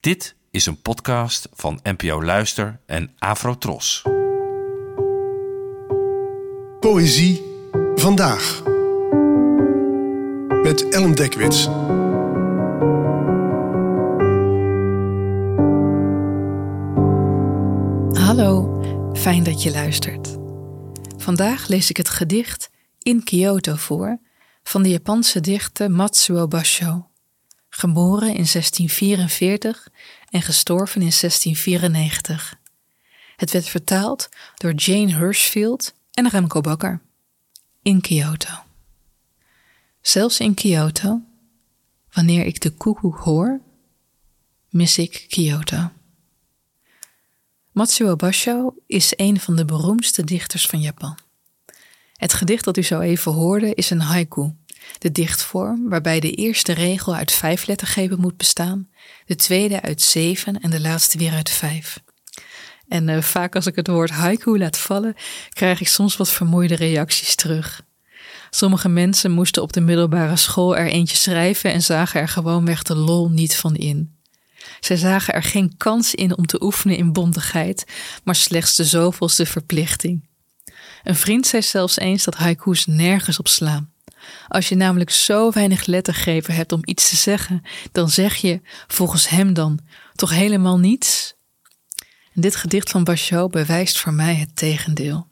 Dit is een podcast van NPO Luister en Afrotros. Poëzie vandaag. Met Ellen Dekwits. Hallo, fijn dat je luistert. Vandaag lees ik het gedicht In Kyoto voor van de Japanse dichter Matsuo Basho, geboren in 1644 en gestorven in 1694. Het werd vertaald door Jane Hirschfield en Remco Bakker. In Kyoto. Zelfs in Kyoto, wanneer ik de koekoek hoor, mis ik Kyoto. Matsuo Basho is een van de beroemdste dichters van Japan. Het gedicht dat u zo even hoorde is een haiku, de dichtvorm waarbij de eerste regel uit vijf lettergrepen moet bestaan, de tweede uit zeven en de laatste weer uit vijf. En uh, vaak als ik het woord haiku laat vallen, krijg ik soms wat vermoeide reacties terug. Sommige mensen moesten op de middelbare school er eentje schrijven en zagen er gewoonweg de lol niet van in. Zij zagen er geen kans in om te oefenen in bondigheid, maar slechts de zoveelste verplichting. Een vriend zei zelfs eens dat haiku's nergens op slaan. Als je namelijk zo weinig lettergrepen hebt om iets te zeggen, dan zeg je, volgens hem dan, toch helemaal niets? En dit gedicht van Bachot bewijst voor mij het tegendeel.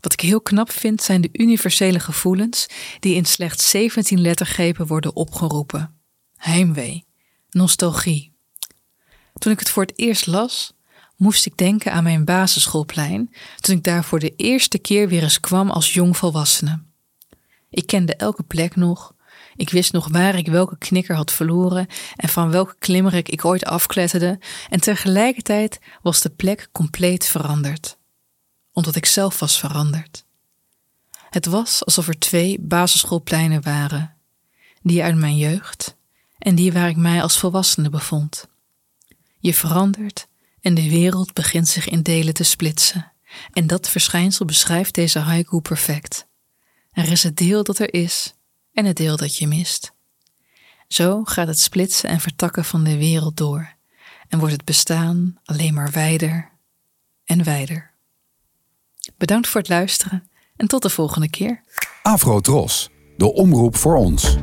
Wat ik heel knap vind zijn de universele gevoelens die in slechts 17 lettergrepen worden opgeroepen. Heimwee, nostalgie. Toen ik het voor het eerst las, moest ik denken aan mijn basisschoolplein, toen ik daar voor de eerste keer weer eens kwam als jongvolwassene. Ik kende elke plek nog. Ik wist nog waar ik welke knikker had verloren en van welke klimmerik ik ooit afkletterde, en tegelijkertijd was de plek compleet veranderd. Omdat ik zelf was veranderd. Het was alsof er twee basisschoolpleinen waren, die uit mijn jeugd en die waar ik mij als volwassene bevond. Je verandert en de wereld begint zich in delen te splitsen. En dat verschijnsel beschrijft deze haiku perfect. Er is het deel dat er is en het deel dat je mist. Zo gaat het splitsen en vertakken van de wereld door en wordt het bestaan alleen maar wijder en wijder. Bedankt voor het luisteren en tot de volgende keer. Afro Tros, de omroep voor ons.